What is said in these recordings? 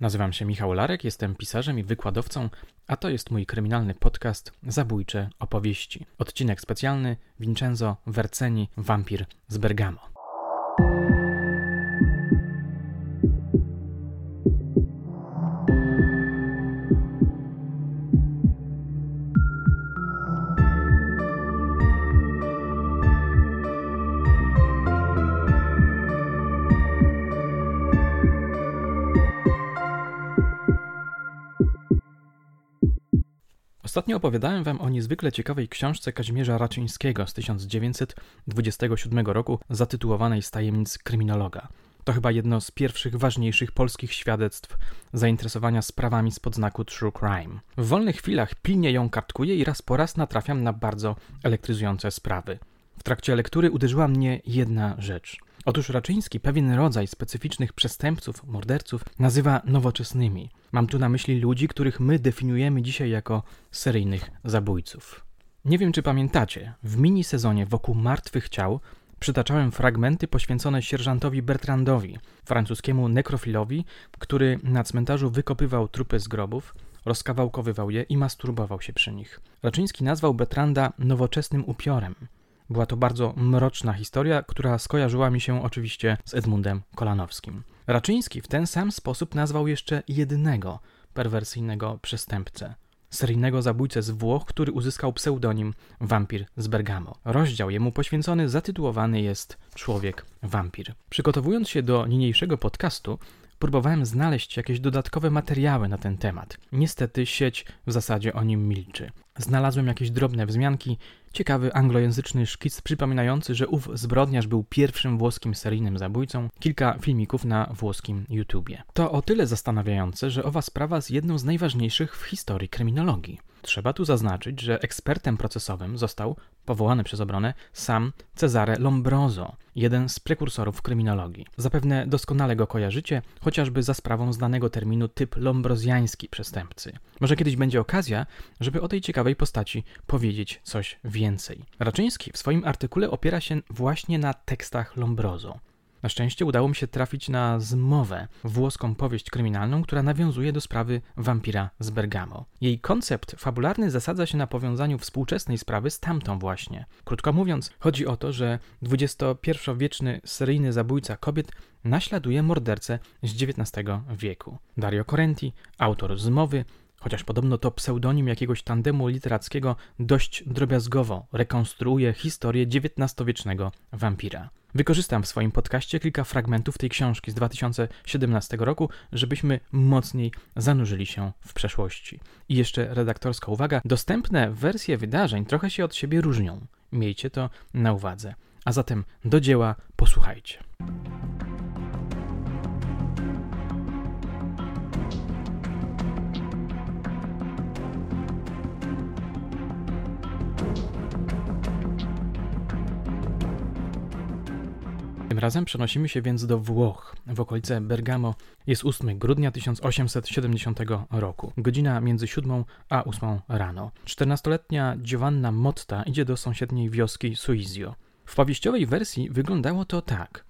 Nazywam się Michał Larek, jestem pisarzem i wykładowcą, a to jest mój kryminalny podcast Zabójcze opowieści. Odcinek specjalny Vincenzo Verceni, wampir z Bergamo. Ostatnio opowiadałem wam o niezwykle ciekawej książce Kazimierza Raczyńskiego z 1927 roku zatytułowanej Z tajemnic kryminologa. To chyba jedno z pierwszych ważniejszych polskich świadectw zainteresowania sprawami spod znaku True Crime. W wolnych chwilach pilnie ją kartkuję i raz po raz natrafiam na bardzo elektryzujące sprawy. W trakcie lektury uderzyła mnie jedna rzecz – Otóż Raczyński pewien rodzaj specyficznych przestępców, morderców nazywa nowoczesnymi. Mam tu na myśli ludzi, których my definiujemy dzisiaj jako seryjnych zabójców. Nie wiem, czy pamiętacie, w mini sezonie wokół martwych ciał przytaczałem fragmenty poświęcone sierżantowi Bertrandowi, francuskiemu nekrofilowi, który na cmentarzu wykopywał trupy z grobów, rozkawałkowywał je i masturbował się przy nich. Raczyński nazwał Bertranda nowoczesnym upiorem – była to bardzo mroczna historia, która skojarzyła mi się oczywiście z Edmundem Kolanowskim. Raczyński w ten sam sposób nazwał jeszcze jednego perwersyjnego przestępcę. Seryjnego zabójcę z Włoch, który uzyskał pseudonim Wampir z Bergamo. Rozdział jemu poświęcony zatytułowany jest Człowiek Wampir. Przygotowując się do niniejszego podcastu, próbowałem znaleźć jakieś dodatkowe materiały na ten temat. Niestety sieć w zasadzie o nim milczy. Znalazłem jakieś drobne wzmianki, ciekawy anglojęzyczny szkic przypominający, że ów zbrodniarz był pierwszym włoskim seryjnym zabójcą, kilka filmików na włoskim YouTubie. To o tyle zastanawiające, że owa sprawa jest jedną z najważniejszych w historii kryminologii. Trzeba tu zaznaczyć, że ekspertem procesowym został powołany przez obronę sam Cezare Lombroso, jeden z prekursorów kryminologii. Zapewne doskonale go kojarzycie, chociażby za sprawą znanego terminu typ lombrozjański przestępcy. Może kiedyś będzie okazja, żeby o tej ciekawej postaci powiedzieć coś więcej. Raczyński w swoim artykule opiera się właśnie na tekstach Lombroso. Na szczęście udało mi się trafić na zmowę, włoską powieść kryminalną, która nawiązuje do sprawy wampira z Bergamo. Jej koncept fabularny zasadza się na powiązaniu współczesnej sprawy z tamtą właśnie. Krótko mówiąc, chodzi o to, że XXI-wieczny seryjny zabójca kobiet naśladuje mordercę z XIX wieku. Dario Correnti, autor zmowy, chociaż podobno to pseudonim jakiegoś tandemu literackiego, dość drobiazgowo rekonstruuje historię XIX-wiecznego wampira. Wykorzystam w swoim podcaście kilka fragmentów tej książki z 2017 roku, żebyśmy mocniej zanurzyli się w przeszłości. I jeszcze redaktorska uwaga: dostępne wersje wydarzeń trochę się od siebie różnią. Miejcie to na uwadze. A zatem do dzieła posłuchajcie. Tym razem przenosimy się więc do Włoch. W okolice Bergamo jest 8 grudnia 1870 roku. Godzina między 7 a 8 rano. 14-letnia Giovanna Motta idzie do sąsiedniej wioski Suizio. W powieściowej wersji wyglądało to tak.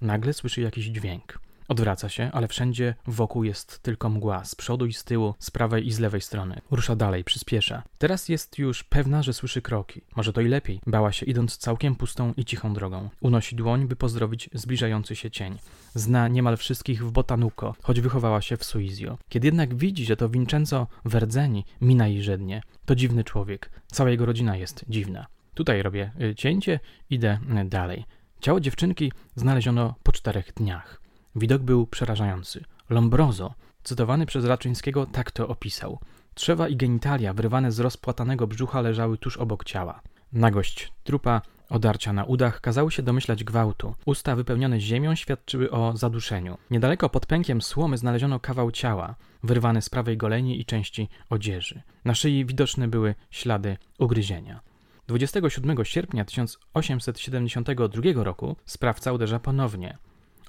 Nagle słyszy jakiś dźwięk. Odwraca się, ale wszędzie wokół jest tylko mgła, z przodu i z tyłu, z prawej i z lewej strony. Rusza dalej, przyspiesza. Teraz jest już pewna, że słyszy kroki. Może to i lepiej. Bała się idąc całkiem pustą i cichą drogą. Unosi dłoń, by pozdrowić zbliżający się cień. Zna niemal wszystkich w Botanuco, choć wychowała się w Suizio. Kiedy jednak widzi, że to Vincenzo Verdzeni mina jej żednie, to dziwny człowiek. Cała jego rodzina jest dziwna. Tutaj robię y, cięcie, idę y, dalej. Ciało dziewczynki znaleziono po czterech dniach. Widok był przerażający. Lombroso, cytowany przez Raczyńskiego, tak to opisał. Trzewa i genitalia wyrwane z rozpłatanego brzucha leżały tuż obok ciała. Nagość trupa, odarcia na udach kazały się domyślać gwałtu. Usta wypełnione ziemią świadczyły o zaduszeniu. Niedaleko pod pękiem słomy znaleziono kawał ciała, wyrwany z prawej goleni i części odzieży. Na szyi widoczne były ślady ugryzienia. 27 sierpnia 1872 roku sprawca uderza ponownie.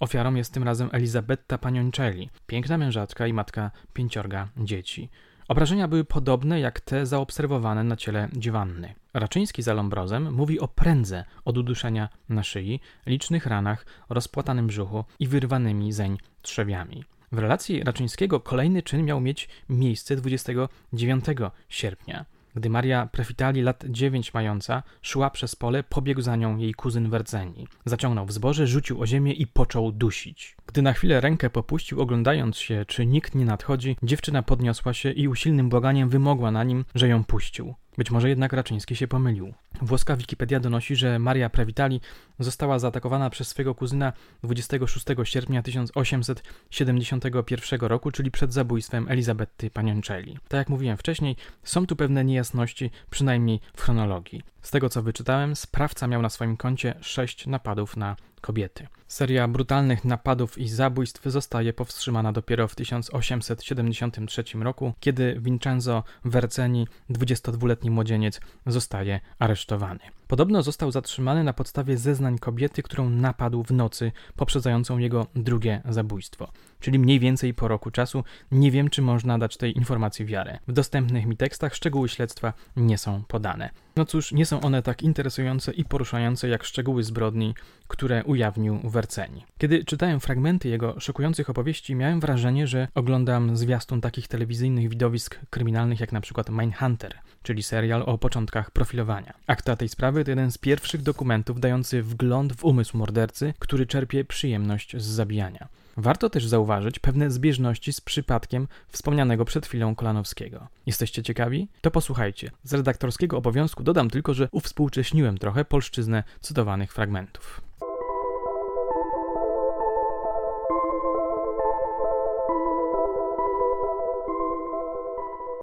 Ofiarą jest tym razem Elizabetta Panioncelli, piękna mężatka i matka pięciorga dzieci. Obrażenia były podobne jak te zaobserwowane na ciele dziewanny. Raczyński za Lombrozem mówi o prędze od uduszenia na szyi, licznych ranach, rozpłatanym brzuchu i wyrwanymi zeń trzewiami. W relacji Raczyńskiego kolejny czyn miał mieć miejsce 29 sierpnia. Gdy Maria Prefitali, lat dziewięć mająca, szła przez pole, pobiegł za nią jej kuzyn Werdzeni. Zaciągnął w zboże, rzucił o ziemię i począł dusić. Gdy na chwilę rękę popuścił, oglądając się, czy nikt nie nadchodzi, dziewczyna podniosła się i usilnym błaganiem wymogła na nim, że ją puścił. Być może jednak Raczyński się pomylił. Włoska Wikipedia donosi, że Maria Previtali została zaatakowana przez swego kuzyna 26 sierpnia 1871 roku, czyli przed zabójstwem Elizabety Paniencelli. Tak jak mówiłem wcześniej, są tu pewne niejasności, przynajmniej w chronologii. Z tego co wyczytałem, sprawca miał na swoim koncie sześć napadów na kobiety. Seria brutalnych napadów i zabójstw zostaje powstrzymana dopiero w 1873 roku, kiedy Vincenzo Verceni, 22-letni młodzieniec, zostaje aresztowany. Podobno został zatrzymany na podstawie zeznań kobiety, którą napadł w nocy poprzedzającą jego drugie zabójstwo. Czyli mniej więcej po roku czasu nie wiem, czy można dać tej informacji wiarę. W dostępnych mi tekstach szczegóły śledztwa nie są podane. No cóż, nie są one tak interesujące i poruszające jak szczegóły zbrodni, które ujawnił Werceni. Kiedy czytałem fragmenty jego szokujących opowieści, miałem wrażenie, że oglądam zwiastun takich telewizyjnych widowisk kryminalnych jak na przykład Mindhunter, czyli serial o początkach profilowania. Akta tej sprawy to jeden z pierwszych dokumentów dający wgląd w umysł mordercy, który czerpie przyjemność z zabijania. Warto też zauważyć pewne zbieżności z przypadkiem wspomnianego przed chwilą Kolanowskiego. Jesteście ciekawi? To posłuchajcie. Z redaktorskiego obowiązku dodam tylko, że uwspółcześniłem trochę polszczyznę cytowanych fragmentów.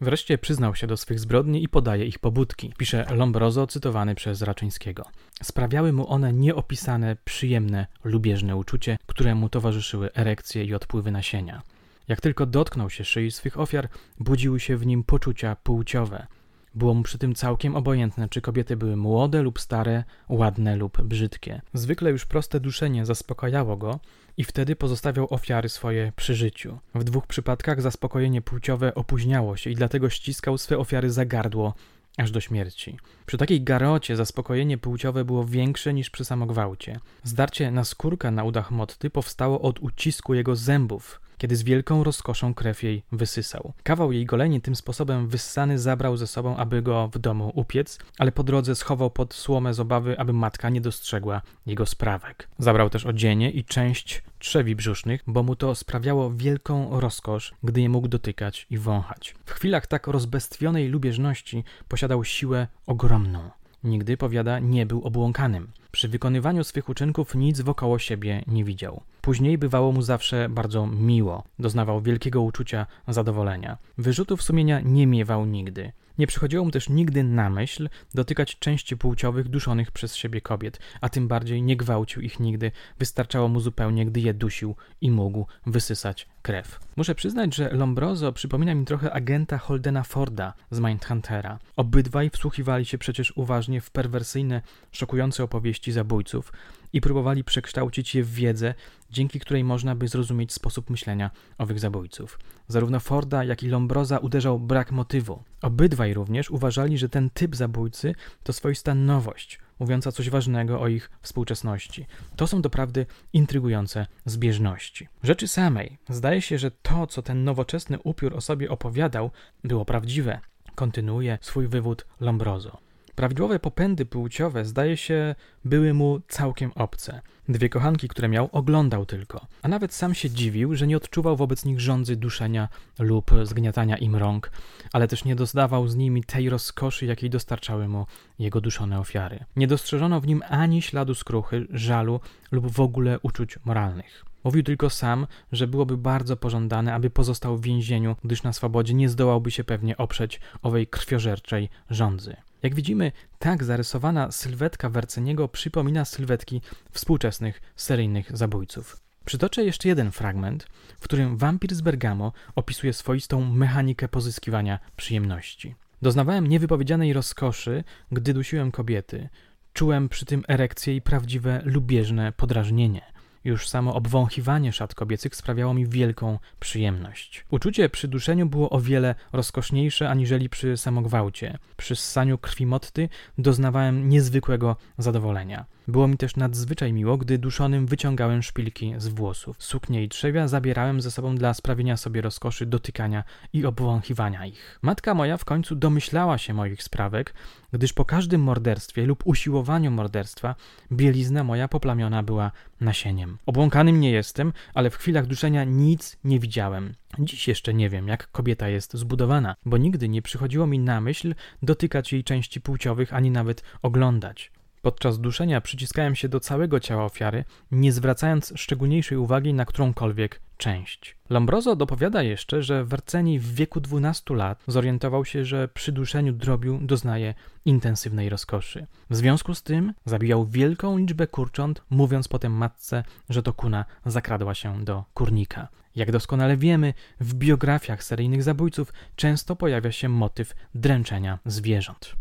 Wreszcie przyznał się do swych zbrodni i podaje ich pobudki, pisze Lombroso, cytowany przez Raczyńskiego. Sprawiały mu one nieopisane, przyjemne, lubieżne uczucie, któremu towarzyszyły erekcje i odpływy nasienia. Jak tylko dotknął się szyi swych ofiar, budziły się w nim poczucia płciowe. Było mu przy tym całkiem obojętne, czy kobiety były młode lub stare, ładne lub brzydkie. Zwykle już proste duszenie zaspokajało go i wtedy pozostawiał ofiary swoje przy życiu. W dwóch przypadkach zaspokojenie płciowe opóźniało się i dlatego ściskał swe ofiary za gardło aż do śmierci. Przy takiej garocie zaspokojenie płciowe było większe niż przy samogwałcie. Zdarcie na skórka na udach Motty powstało od ucisku jego zębów, kiedy z wielką rozkoszą krew jej wysysał. Kawał jej goleni tym sposobem wyssany zabrał ze sobą, aby go w domu upiec, ale po drodze schował pod słomę z obawy, aby matka nie dostrzegła jego sprawek. Zabrał też odzienie i część trzewi brzusznych, bo mu to sprawiało wielką rozkosz, gdy je mógł dotykać i wąchać. W chwilach tak rozbestwionej lubieżności posiadał siłę ogromną. Nigdy, powiada, nie był obłąkanym. Przy wykonywaniu swych uczynków nic wokoło siebie nie widział. Później bywało mu zawsze bardzo miło, doznawał wielkiego uczucia zadowolenia. Wyrzutów sumienia nie miewał nigdy. Nie przychodziło mu też nigdy na myśl dotykać części płciowych duszonych przez siebie kobiet, a tym bardziej nie gwałcił ich nigdy, wystarczało mu zupełnie, gdy je dusił i mógł wysysać krew. Muszę przyznać, że Lombroso przypomina mi trochę agenta Holdena Forda z Mindhuntera. Obydwaj wsłuchiwali się przecież uważnie w perwersyjne, szokujące opowieści zabójców i próbowali przekształcić je w wiedzę, dzięki której można by zrozumieć sposób myślenia owych zabójców. Zarówno Forda, jak i Lombroza uderzał brak motywu. Obydwaj również uważali, że ten typ zabójcy to swoista nowość, mówiąca coś ważnego o ich współczesności. To są doprawdy intrygujące zbieżności. Rzeczy samej zdaje się, że to, co ten nowoczesny upiór o sobie opowiadał, było prawdziwe. Kontynuuje swój wywód Lombrozo. Prawidłowe popędy płciowe, zdaje się, były mu całkiem obce. Dwie kochanki, które miał, oglądał tylko, a nawet sam się dziwił, że nie odczuwał wobec nich żądzy duszenia lub zgniatania im rąk, ale też nie doznawał z nimi tej rozkoszy, jakiej dostarczały mu jego duszone ofiary. Nie dostrzeżono w nim ani śladu skruchy, żalu lub w ogóle uczuć moralnych. Mówił tylko sam, że byłoby bardzo pożądane, aby pozostał w więzieniu, gdyż na swobodzie nie zdołałby się pewnie oprzeć owej krwiożerczej żądzy. Jak widzimy, tak zarysowana sylwetka Werceniego przypomina sylwetki współczesnych seryjnych zabójców. Przytoczę jeszcze jeden fragment, w którym wampir z Bergamo opisuje swoistą mechanikę pozyskiwania przyjemności. Doznawałem niewypowiedzianej rozkoszy, gdy dusiłem kobiety. Czułem przy tym erekcję i prawdziwe lubieżne podrażnienie. Już samo obwąchiwanie szat kobiecych sprawiało mi wielką przyjemność. Uczucie przy duszeniu było o wiele rozkoszniejsze aniżeli przy samogwałcie. Przy ssaniu krwi motty doznawałem niezwykłego zadowolenia. Było mi też nadzwyczaj miło, gdy duszonym wyciągałem szpilki z włosów. Suknie i trzewia zabierałem ze sobą dla sprawienia sobie rozkoszy dotykania i obwąchiwania ich. Matka moja w końcu domyślała się moich sprawek, gdyż po każdym morderstwie lub usiłowaniu morderstwa bielizna moja poplamiona była nasieniem. Obłąkanym nie jestem, ale w chwilach duszenia nic nie widziałem. Dziś jeszcze nie wiem, jak kobieta jest zbudowana, bo nigdy nie przychodziło mi na myśl dotykać jej części płciowych ani nawet oglądać. Podczas duszenia przyciskałem się do całego ciała ofiary, nie zwracając szczególniejszej uwagi na którąkolwiek część. Lombroso dopowiada jeszcze, że Werceni w wieku 12 lat zorientował się, że przy duszeniu drobiu doznaje intensywnej rozkoszy. W związku z tym zabijał wielką liczbę kurcząt, mówiąc potem matce, że to kuna zakradła się do kurnika. Jak doskonale wiemy, w biografiach seryjnych zabójców często pojawia się motyw dręczenia zwierząt.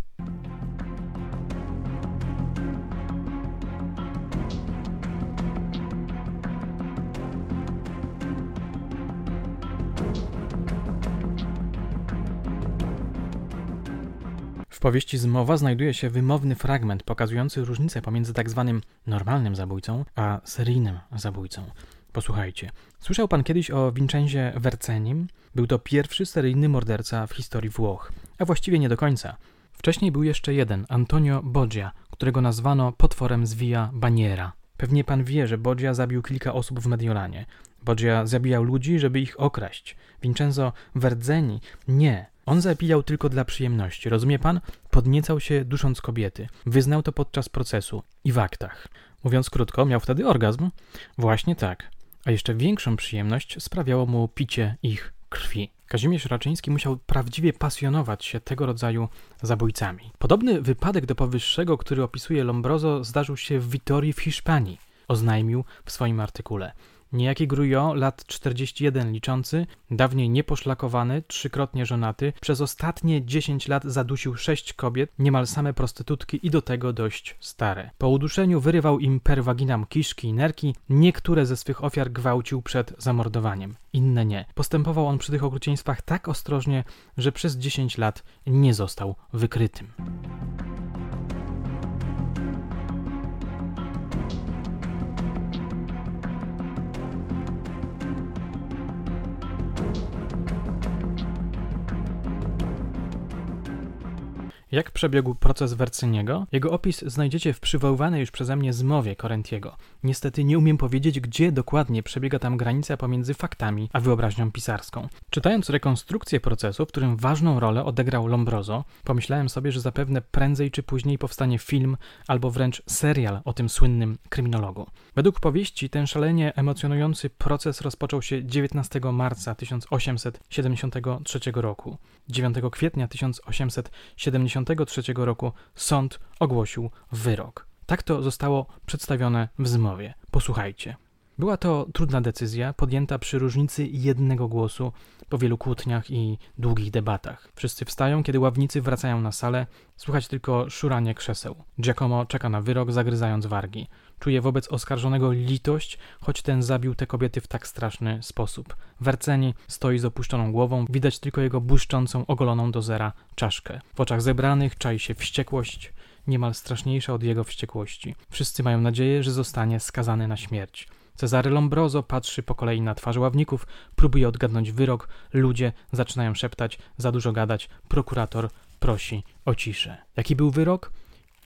Powieści Zmowa znajduje się wymowny fragment pokazujący różnicę pomiędzy tak zwanym normalnym zabójcą a seryjnym zabójcą. Posłuchajcie. Słyszał pan kiedyś o Vincenzie Vercenim? Był to pierwszy seryjny morderca w historii Włoch, a właściwie nie do końca. Wcześniej był jeszcze jeden, Antonio Boggia, którego nazwano potworem z Via Baniera. Pewnie pan wie, że Boggia zabił kilka osób w Mediolanie. Boggia zabijał ludzi, żeby ich okraść. Vincenzo Verdzeni nie. On zabijał tylko dla przyjemności, rozumie pan? Podniecał się dusząc kobiety. Wyznał to podczas procesu i w aktach. Mówiąc krótko, miał wtedy orgazm? Właśnie tak. A jeszcze większą przyjemność sprawiało mu picie ich krwi. Kazimierz Raczyński musiał prawdziwie pasjonować się tego rodzaju zabójcami. Podobny wypadek do powyższego, który opisuje Lombroso, zdarzył się w Witorii w Hiszpanii, oznajmił w swoim artykule. Niejaki Grujo, lat 41 liczący, dawniej nieposzlakowany, trzykrotnie żonaty, przez ostatnie 10 lat zadusił sześć kobiet, niemal same prostytutki i do tego dość stare. Po uduszeniu wyrywał im per waginam kiszki i nerki, niektóre ze swych ofiar gwałcił przed zamordowaniem, inne nie. Postępował on przy tych okrucieństwach tak ostrożnie, że przez 10 lat nie został wykrytym. Jak przebiegł proces Wercyniego? Jego opis znajdziecie w przywoływanej już przeze mnie zmowie Korentiego. Niestety nie umiem powiedzieć, gdzie dokładnie przebiega tam granica pomiędzy faktami a wyobraźnią pisarską. Czytając rekonstrukcję procesu, w którym ważną rolę odegrał Lombroso, pomyślałem sobie, że zapewne prędzej czy później powstanie film albo wręcz serial o tym słynnym kryminologu. Według powieści ten szalenie emocjonujący proces rozpoczął się 19 marca 1873 roku. 9 kwietnia 1873 roku sąd ogłosił wyrok. Tak to zostało przedstawione w zmowie. Posłuchajcie. Była to trudna decyzja, podjęta przy różnicy jednego głosu po wielu kłótniach i długich debatach. Wszyscy wstają, kiedy ławnicy wracają na salę, słychać tylko szuranie krzeseł. Giacomo czeka na wyrok, zagryzając wargi. Czuje wobec oskarżonego litość, choć ten zabił te kobiety w tak straszny sposób. Werceni stoi z opuszczoną głową, widać tylko jego błyszczącą, ogoloną do zera czaszkę. W oczach zebranych czai się wściekłość, niemal straszniejsza od jego wściekłości. Wszyscy mają nadzieję, że zostanie skazany na śmierć. Cezary Lombroso patrzy po kolei na twarz ławników, próbuje odgadnąć wyrok, ludzie zaczynają szeptać, za dużo gadać, prokurator prosi o ciszę. Jaki był wyrok?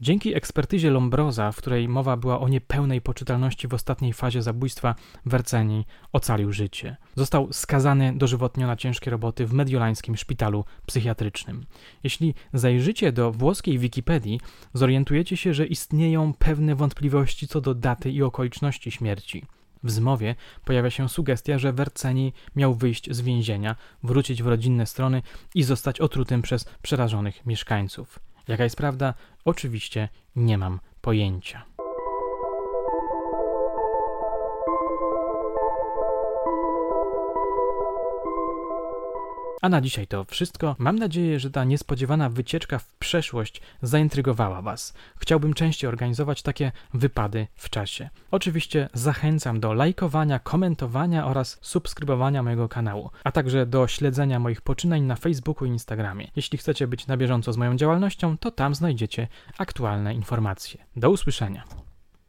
Dzięki ekspertyzie Lombroza, w której mowa była o niepełnej poczytalności w ostatniej fazie zabójstwa, Werceni ocalił życie. Został skazany dożywotnio na ciężkie roboty w mediolańskim szpitalu psychiatrycznym. Jeśli zajrzycie do włoskiej Wikipedii, zorientujecie się, że istnieją pewne wątpliwości co do daty i okoliczności śmierci. W zmowie pojawia się sugestia, że Werceni miał wyjść z więzienia, wrócić w rodzinne strony i zostać otrutym przez przerażonych mieszkańców. Jaka jest prawda? Oczywiście nie mam pojęcia. A na dzisiaj to wszystko. Mam nadzieję, że ta niespodziewana wycieczka w przeszłość zaintrygowała Was. Chciałbym częściej organizować takie wypady w czasie. Oczywiście zachęcam do lajkowania, komentowania oraz subskrybowania mojego kanału, a także do śledzenia moich poczynań na Facebooku i Instagramie. Jeśli chcecie być na bieżąco z moją działalnością, to tam znajdziecie aktualne informacje. Do usłyszenia.